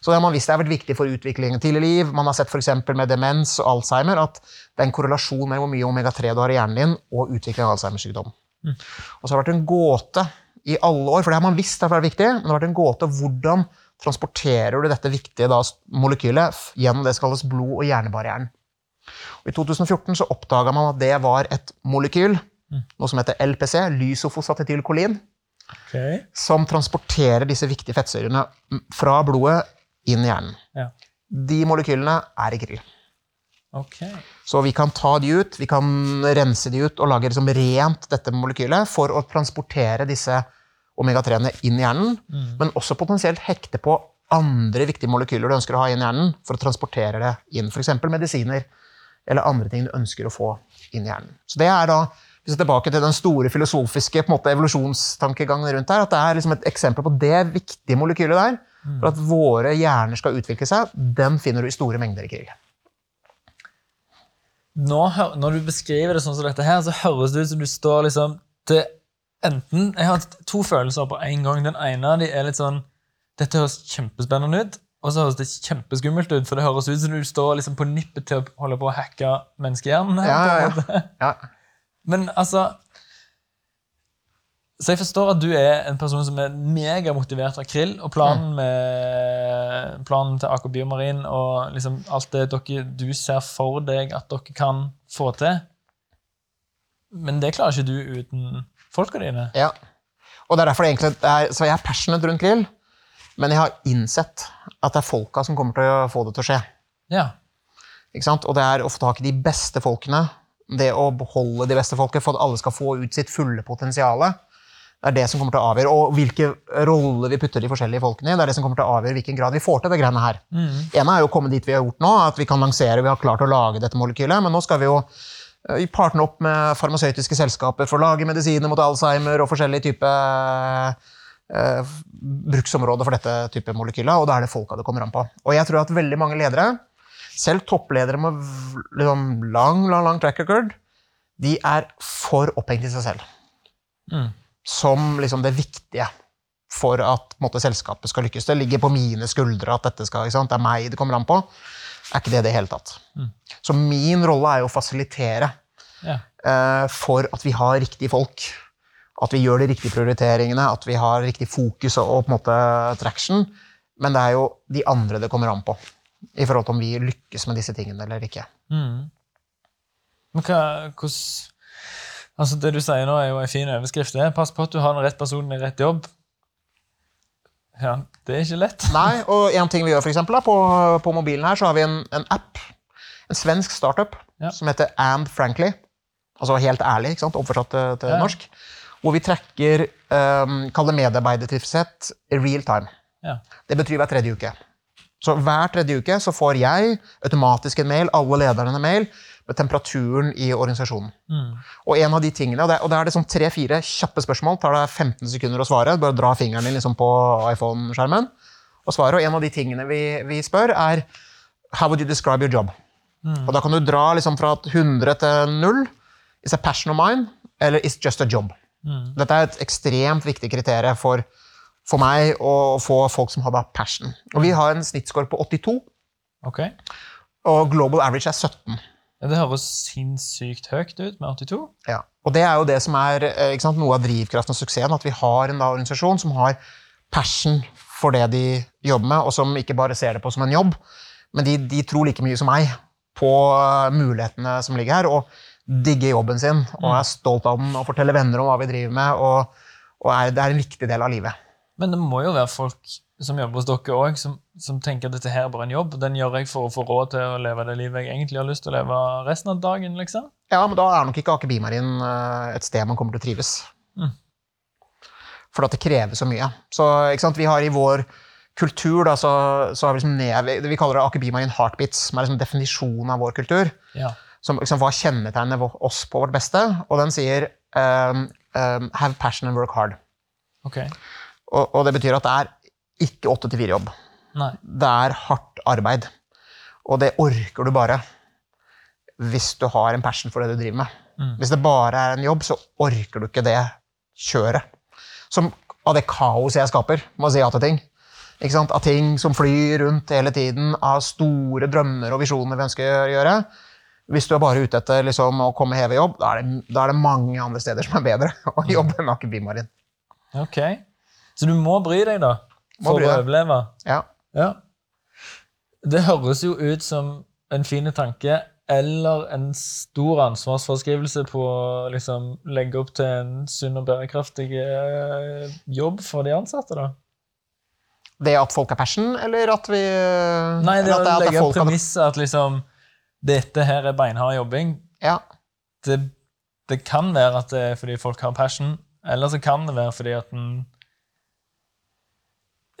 Så det har man visst det har vært viktig for utviklingen tidlig i liv. Man har sett eksempel med demens og Alzheimer at det er en korrelasjon mellom hvor mye omega-3 du har i hjernen din, og utvikling av Alzheimer-sykdom. Og så har det vært en gåte i alle år, for det har man visst derfor er viktig, men det har vært en gåte hvordan transporterer du dette viktige da, molekylet gjennom det som kalles blod- og hjernebarrieren. Og I 2014 så oppdaga man at det var et molekyl, noe som heter LPC, lysofosatetylkolin, Okay. som transporterer disse viktige fettsyrene mm, fra blodet inn i hjernen. Ja. De molekylene er i krill. Okay. Så vi kan ta de ut, vi kan rense de ut og lage liksom rent dette molekylet for å transportere disse omega-3-ene inn i hjernen, men også potensielt hekte på andre viktige molekyler du ønsker å ha inn i hjernen for å transportere det inn. F.eks. medisiner eller andre ting du ønsker å få inn i hjernen. Så det er da hvis vi er tilbake til den store filosofiske på måte, evolusjonstankegangen rundt her, at det er liksom et eksempel på det viktige molekylet der, for at våre hjerner skal utvikle seg, den finner du i store mengder i krill. Nå, når du beskriver det sånn som dette her, så høres det ut som du står liksom til enten Jeg har to følelser på en gang. Den ene de er litt sånn Dette høres kjempespennende ut. Og så høres det kjempeskummelt ut, for det høres ut som du står liksom på nippet til å holde på å hacke menneskehjernen. Ja, ja, ja. Men altså Så jeg forstår at du er en person som er megamotivert av krill, og planen, med, planen til Aker Biomarin og liksom alt det dere, du ser for deg at dere kan få til. Men det klarer ikke du uten folka dine. Ja. Og det er derfor det egentlig er, Så jeg er passionate rundt grill, men jeg har innsett at det er folka som kommer til å få det til å skje. Ja. Ikke sant? Og det er ofte tak i de beste folkene, det å beholde de beste folket, for at alle skal få ut sitt fulle potensial. Det er det som kommer til å avgjøre. Og hvilke roller vi putter de forskjellige folkene i, det er det som kommer til å avgjøre hvilken grad vi får til det greiene her. ene er jo å komme dit vi har gjort nå, at vi kan lansere, vi har klart å lage dette molekylet, men nå skal vi jo eh, partne opp med farmasøytiske selskaper for å lage medisiner mot Alzheimer og forskjellige typer eh, bruksområder for dette type molekyler, og da er det folka det kommer an på. Og jeg tror at veldig mange ledere, selv toppledere med liksom lang, lang, lang track record, de er for opphengt i seg selv. Mm. Som liksom det viktige for at på måte, selskapet skal lykkes. Det ligger på mine skuldre at dette skal, ikke sant? det er meg det kommer an på. Er ikke det det hele tatt. Så min rolle er jo å fasilitere ja. uh, for at vi har riktige folk. At vi gjør de riktige prioriteringene, at vi har riktig fokus og, og på en måte traction. Men det er jo de andre det kommer an på. I forhold til om vi lykkes med disse tingene eller ikke. Mm. Men hva, hos, Altså Det du sier nå, er jo en fin overskrift. Pass på at du har den rette personen i rett jobb. Ja, Det er ikke lett. Nei, og en ting vi gjør for eksempel, da, på, på mobilen her, så har vi en, en app. En svensk startup Ja. som heter And Frankly. Altså helt ærlig, ikke sant? oversatt til, til Ja. norsk. Hvor vi trekker um, det medarbeidertilfredshet i real time. Ja. Det betyr hver tredje uke. Så hver tredje uke så får jeg automatisk en mail, alle lederne en mail, med temperaturen i organisasjonen. Mm. Og en av de tingene, og det, og det er det sånn tre-fire kjappe spørsmål, tar deg 15 sekunder å svare, bare dra fingeren din liksom på iPhone-skjermen og svare. Og en av de tingene vi, vi spør, er How would you describe your job? Og da kan du dra liksom fra 100 til 0. Is a passion of mine, eller is just a job? Dette er et ekstremt viktig kriterium for, for meg å få folk som har da passion. Og vi har en snittscore på 82, okay. og global average er 17. Ja, det høres sinnssykt høyt ut med 82. Ja. Og det er jo det som er eh, sant, noe av drivkraften og suksessen, at vi har en da, organisasjon som har passion for det de jobber med, og som ikke bare ser det på som en jobb, men de, de tror like mye som meg på eh, mulighetene som ligger her, og digger jobben sin, og er stolt av den, og forteller venner om hva vi driver med, og, og er, det er en viktig del av livet. Men det må jo være folk som jobber hos dere òg, som, som tenker at dette her er bare en jobb. Den gjør jeg for å få råd til å leve det livet jeg egentlig har lyst til å leve resten av dagen. liksom. Ja, men da er nok ikke Aker Bimarin eh, et sted man kommer til å trives. Mm. For at det krever så mye. Så ikke sant, vi har i vår kultur da, så, så har vi liksom ned, vi- kaller det Aker Bimarin heartbeats, som er liksom definisjonen av vår kultur. Ja. Som, liksom, hva kjennetegner oss på vårt beste? Og den sier um, um, have passion and work hard. Ok. Og, og det betyr at det er ikke åtte til fire jobb. Nei. Det er hardt arbeid. Og det orker du bare hvis du har en passion for det du driver med. Mm. Hvis det bare er en jobb, så orker du ikke det kjøret. Som av det kaoset jeg skaper med å si ja til ting. Ikke sant? Av ting som flyr rundt hele tiden, av store drømmer og visjoner vi ønsker å gjøre. Hvis du er bare ute etter liksom, å komme heve i jobb, da er, det, da er det mange andre steder som er bedre <laughs> å jobbe enn Aker Bymarin. Ok. Så du må bry deg, da, for å overleve. Ja. Ja. Det høres jo ut som en fin tanke eller en stor ansvarsforskrivelse på å liksom, legge opp til en sunn og bærekraftig eh, jobb for de ansatte. da. Det at folk er passion, eller at vi Nei, det det å at at legge opp premisset at liksom, dette her er beinhard jobbing. Ja. Det, det kan være at det er fordi folk har passion, eller så kan det være fordi at en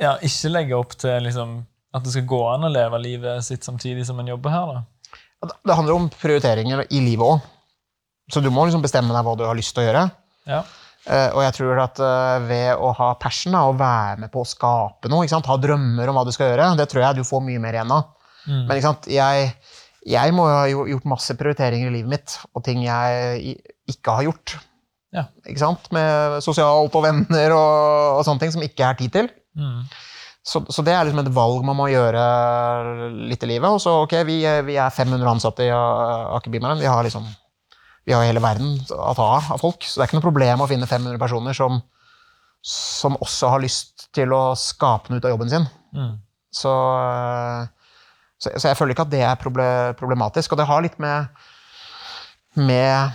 ja, ikke legge opp til liksom, at det skal gå an å leve livet sitt samtidig som en jobber her. da. Det handler om prioriteringer i livet òg. Så du må liksom bestemme deg hva du har lyst til å gjøre. Ja. Uh, og jeg tror at uh, ved å ha passion, da, og være med på å skape noe, ha drømmer om hva du skal gjøre, det tror jeg du får mye mer igjen av. Mm. Men? Jeg, jeg må ha gjort masse prioriteringer i livet mitt, og ting jeg ikke har gjort. Ja. Ikke sant? Med sosialt og venner og, og sånne ting som ikke er tid til. Mm. Så, så det er liksom et valg man må gjøre litt i livet. Og så, ok, vi, vi er 500 ansatte i Aker Bymarine. Vi har liksom vi har hele verden å ta av av folk. Så det er ikke noe problem å finne 500 personer som, som også har lyst til å skape noe ut av jobben sin. Mm. Så, så, så jeg føler ikke at det er problematisk. Og det har litt med, med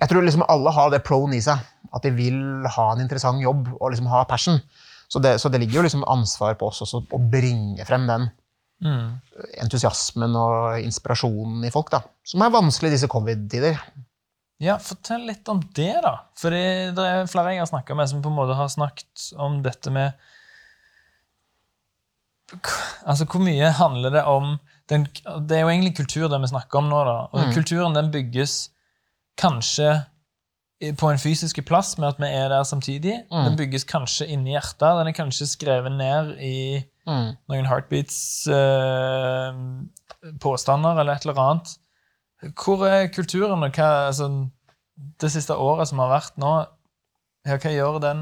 Jeg tror liksom alle har det proen i seg. At de vil ha en interessant jobb og liksom ha passion. Så det, så det ligger jo liksom ansvar på oss også å bringe frem den Mm. entusiasmen og inspirasjonen i folk, da. Som er vanskelig i disse covid-tider. Ja, fortell litt om det, da. For det er flere jeg har snakka med, som på en måte har snakket om dette med Altså, hvor mye handler det om den, Det er jo egentlig kultur det vi snakker om nå, da. Og Mm. kulturen den bygges kanskje på en fysisk plass med at vi er der samtidig. Mm. Den bygges kanskje inni hjertet. Den er kanskje skrevet ned i Mm. noen heartbeats eh, påstander eller et eller annet. Hvor er kulturen, og hva altså, Det siste året som har vært nå, ja, hva, gjør den,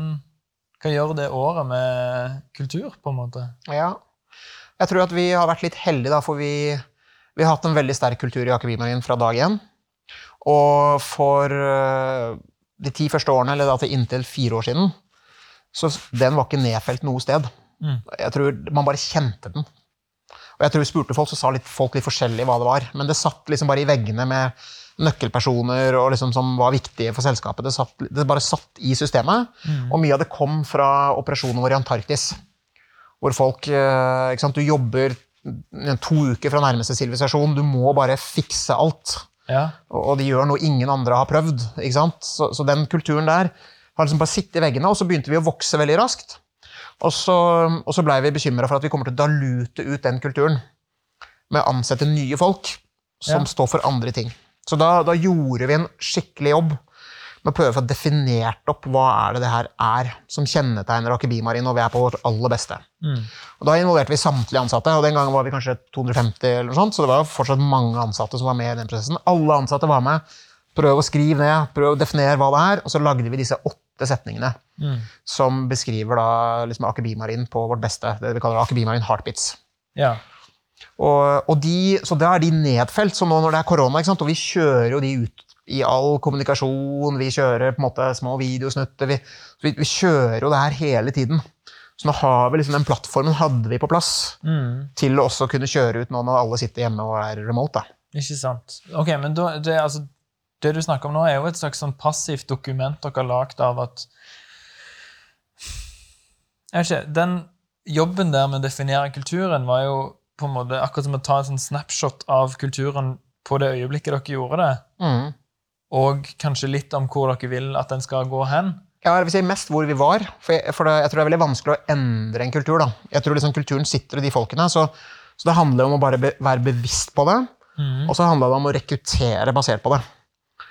hva gjør det året med kultur, på en måte? Ja. Jeg tror at vi har vært litt heldige, da, for vi, vi har hatt en veldig sterk kultur i Aker Bymarine fra dag én. Og for øh, de ti første årene, eller da til inntil fire år siden, så den var ikke nedfelt noe sted. Mm. Jeg tror Man bare kjente den. Og jeg tror vi spurte folk, så sa litt, folk litt forskjellig hva det var. Men det satt liksom bare i veggene med nøkkelpersoner og liksom som var viktige for selskapet. Det, satt, det bare satt i systemet. Og mye av det kom fra operasjonen vår i Antarktis. Hvor folk eh, ikke sant, Du jobber to uker fra nærmeste sivilisasjon. Du må bare fikse alt. Ja. Og og de gjør noe ingen andre har prøvd. ikke sant? Så, så den kulturen der har liksom bare sittet i veggene, og så begynte vi å vokse veldig raskt. Og så, og så blei vi bekymra for at vi kommer til å dalute ut den kulturen med å ansette nye folk som Ja. står for andre ting. Så da, da gjorde vi en skikkelig jobb med å prøve å få definert opp hva er det det her er som kjennetegner Aker Bimarin når vi er på vårt aller beste. Mm. Og Da involverte vi samtlige ansatte, og den gangen var vi kanskje 250, eller noe sånt, så det var fortsatt mange ansatte som var med i den prosessen. Alle ansatte var med. Prøv å skrive ned, prøv å definere hva det er, og så lagde vi disse åtte setningene Mm. som beskriver da liksom Aker Bimarin på vårt beste. Det vi kaller Aker Bimarin Heartbeats. ja. Og, og de, så da er de nedfelt. Så nå når det er korona, og vi kjører jo de ut i all kommunikasjon, vi kjører på en måte små videosnutter, vi, vi, vi kjører jo det her hele tiden. Så nå har vi liksom den plattformen hadde vi på plass Mm. til å også kunne kjøre ut nå når alle sitter hjemme og er remote. da. Ikke sant. Ok, men da, det, altså, det du snakker om nå, er jo et slags sånn passivt dokument dere har lagd av at Jeg vet ikke, Den jobben der med å definere kulturen var jo på en måte akkurat som å ta en sånn snapshot av kulturen på det øyeblikket dere gjorde det, Mm. Og kanskje litt om hvor dere vil at den skal gå hen. Ja, jeg vil si mest hvor vi var, for, jeg, for det, jeg tror det er veldig vanskelig å endre en kultur. da. Jeg tror liksom kulturen sitter i de folkene, så, så det handler om å bare be, være bevisst på det, Mm. og så handler det om å rekruttere basert på det.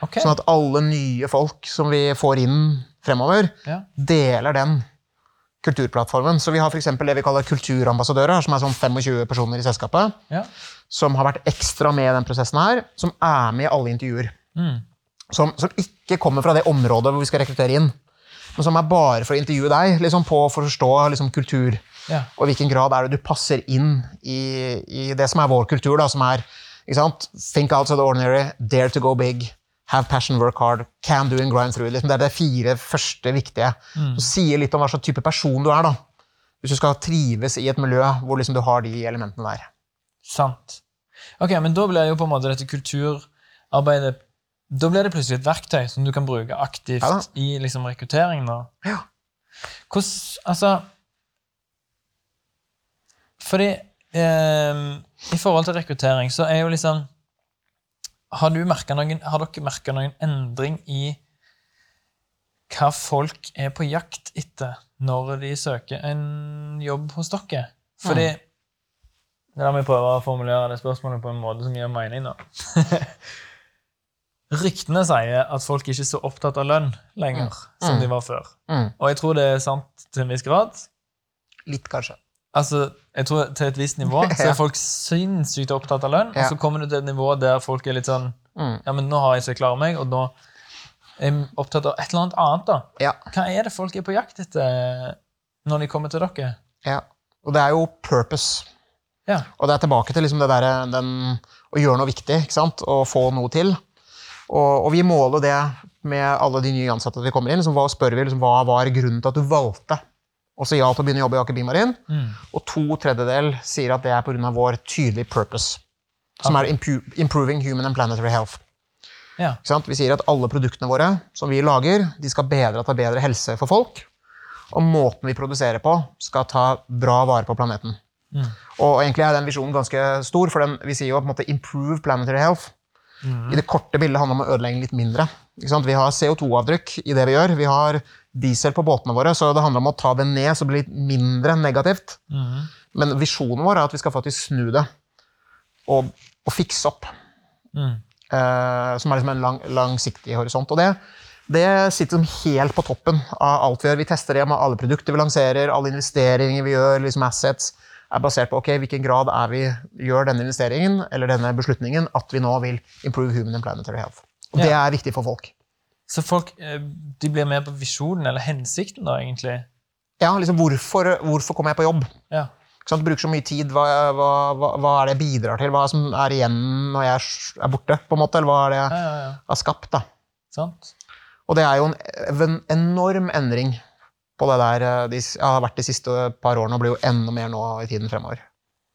Okay. Sånn at alle nye folk som vi får inn fremover, Ja. deler den kulturplattformen. Så vi har f.eks. det vi kaller kulturambassadører, som er sånn 25 personer i selskapet, Ja. som har vært ekstra med i den prosessen her, som er med i alle intervjuer. Mm. Som, som ikke kommer fra det området hvor vi skal rekruttere inn, men som er bare for å intervjue deg, liksom på å forstå liksom, kultur. Ja. Og i hvilken grad er det du passer inn i, i det som er vår kultur, da, som er? Think outside the ordinary, dare to go big, have passion, work hard, can do and grind through. Liksom, det er de fire første viktige. Som sier litt om hva slags type person du er. da. Hvis du skal trives i et miljø hvor liksom du har de elementene der. Sant. Ok, men da blir jo på en måte dette kulturarbeidet Da blir det plutselig et verktøy som du kan bruke aktivt Ja i liksom rekrutteringen. Ja. Hvordan Altså Fordi eh, I forhold til rekruttering så er jo liksom Har, noen, har dere merka noen endring i hva folk er på jakt etter når de søker en jobb hos dere? Fordi La meg prøve å formulere det spørsmålet på en måte som gir mening. da. <laughs> Ryktene sier at folk ikke er så opptatt av lønn lenger som de var før. Mm. Og jeg tror det er sant til en viss grad. Litt, kanskje. Altså, jeg tror Til et visst nivå <laughs> så er folk sinnssykt opptatt av lønn, Ja. og så kommer du til et nivå der folk er litt sånn Mm. Ja, men nå har jeg så klart meg, og nå er jeg opptatt av et eller annet annet. da. Ja. Hva er det folk er på jakt etter når de kommer til dere? ja. Og det er jo purpose. Ja. Og det er tilbake til liksom det der, den, å gjøre noe viktig ikke sant? og få noe til. Og, og vi måler det med alle de nye ansatte vi kommer inn. Liksom, hva spør vi, liksom, hva var grunnen til at du valgte å si ja til å begynne å jobbe i Aker Bimarin? Mm. Og to tredjedel sier at det er pga. vår tydelige purpose, som er 'improving human and planetary health'. Ja. Vi sier at alle produktene våre som vi lager, de skal bedre ta bedre helse for folk. Og måten vi produserer på, skal ta bra vare på planeten. Mm. Og egentlig er den visjonen ganske stor, for den, vi sier jo på en måte 'improve planetary health'. Mm. I det korte bildet handler det om å ødelegge litt mindre. Vi har CO2-avtrykk i det vi gjør. Vi har diesel på båtene våre, så det handler om å ta det ned så det blir litt mindre negativt. Mm. Men visjonen vår er at vi skal faktisk snu det og, og fikse opp. Mm. Eh, som er liksom en lang, langsiktig horisont. Og det, det sitter som helt på toppen av alt vi gjør. Vi tester det med alle produkter vi lanserer, alle investeringer vi gjør, liksom assets, er basert på ok, hvilken grad er vi gjør denne investeringen eller denne beslutningen at vi nå vil improve human and planetary health. Og det er viktig for folk. Så folk eh, de blir med på visjonen, eller hensikten, da, egentlig? Ja, liksom hvorfor, hvorfor kommer jeg på jobb? Ja. Sant? Bruker så mye tid. Hva, hva, hva, hva er det jeg bidrar til? Hva er som er igjen når jeg er borte? på en måte? Eller hva er det Ja, jeg ja, ja. har skapt? da? Sant? Og det er jo en, en enorm endring på det der eh, de har vært de siste par årene, og blir jo enda mer nå i tiden fremover.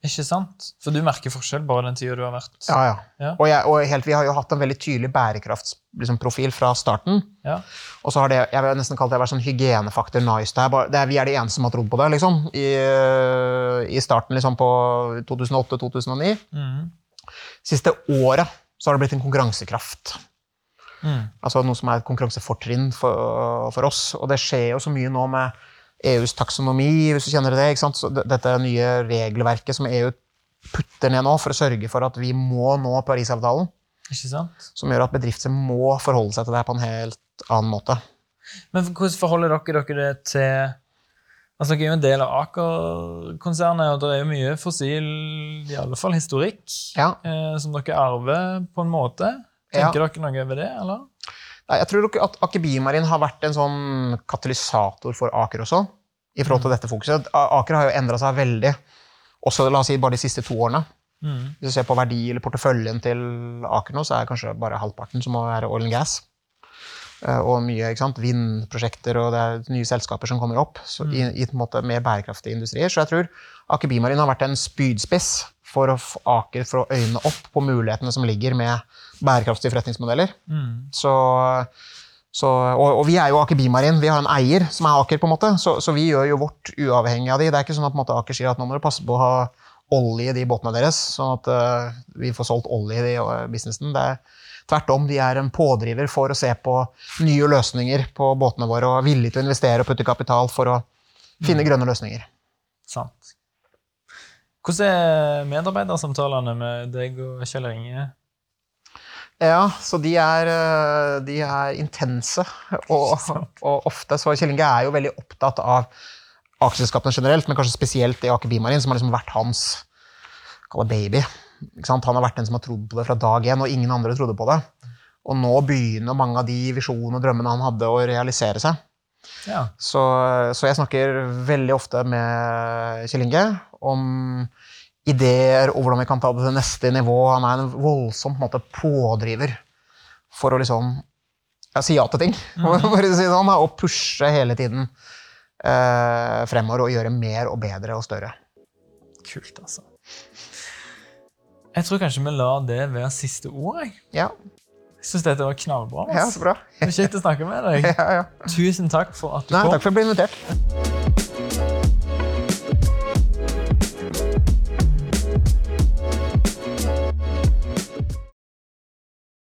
Ikke sant? For du merker forskjell bare den tida du har vært Ja, ja. Ja. Og, jeg, og helt, vi har jo hatt en veldig tydelig bærekraftsprofil liksom, fra starten. Ja. Og så har det jeg vil nesten kalt det vært sånn hygienefaktor nice. Det er bare, det er, vi er de eneste som har trodd på det liksom, i, i starten liksom, på 2008-2009. Mm. Siste året så har det blitt en konkurransekraft. Mm. Altså noe som er et konkurransefortrinn for, for oss. Og det skjer jo så mye nå med EUs taksonomi, hvis du kjenner det. ikke sant? Så dette nye regelverket som EU putter ned nå for å sørge for at vi må nå Parisavtalen. Ikke sant? Som gjør at bedrifter må forholde seg til det her på en helt annen måte. Men hvordan forholder dere dere det til Altså, Dere er jo en del av Aker-konsernet, og det er jo mye fossil, i alle fall historikk, Ja. eh, som dere arver på en måte. Tenker dere noe over det, eller? Nei, Jeg tror at Aker Biomarin har vært en sånn katalysator for Aker også. i forhold til dette fokuset. Aker har jo endra seg veldig, også la oss si bare de siste to årene. Mm. Hvis du ser på verdi eller porteføljen til Aker nå, så er kanskje bare halvparten som må være oil and gas. Eh, Og mye ikke sant? vindprosjekter og det er nye selskaper som kommer opp så i, i en måte mer bærekraftige industrier. Så jeg tror Aker Bimarin har vært en spydspiss for å Aker for å øyne opp på mulighetene som ligger med bærekraftige forretningsmodeller. Mm. Så, så, og, og vi er jo Aker Bimarin, vi har en eier som er Aker, på en måte, så, så vi gjør jo vårt uavhengig av de. Det er ikke sånn at måte, Aker sier at nå må du passe på å ha olje i de båtene deres, sånn at uh, vi får solgt olje i de uh, businessen. Det er tvert om, de er en pådriver for å se på nye løsninger på båtene våre og er villige til å investere og putte kapital for å finne grønne løsninger. Sant. Hvordan er medarbeidersamtalene med deg og Kjell Inge? Ja, så de er, eh, de er intense, og, <laughs> og ofte så Kjell Inge er jo veldig opptatt av aksjeselskapene generelt, men kanskje spesielt i Aker Bimarin, som har liksom vært hans baby. Han har vært den som har trodd på det fra dag én, og ingen andre trodde på det. Og nå begynner mange av de visjonene og drømmene han hadde, å realisere seg. Ja. Så, så jeg snakker veldig ofte med Kjell Inge om ideer og hvordan vi kan ta det til neste nivå. Han er en voldsom måte, pådriver for å liksom ja, si ja til ting. <laughs> Bare si sånn, og pushe hele tiden eh, fremover og gjøre mer og bedre og større. Kult, altså. Jeg tror kanskje vi lar det være siste ord. Ja, Syns dette var knallbra. Mats. Ja, så bra. Kjekt å snakke med deg. <laughs> Ja, ja. Tusen takk for at du Nei, kom. Takk for at jeg ble invitert.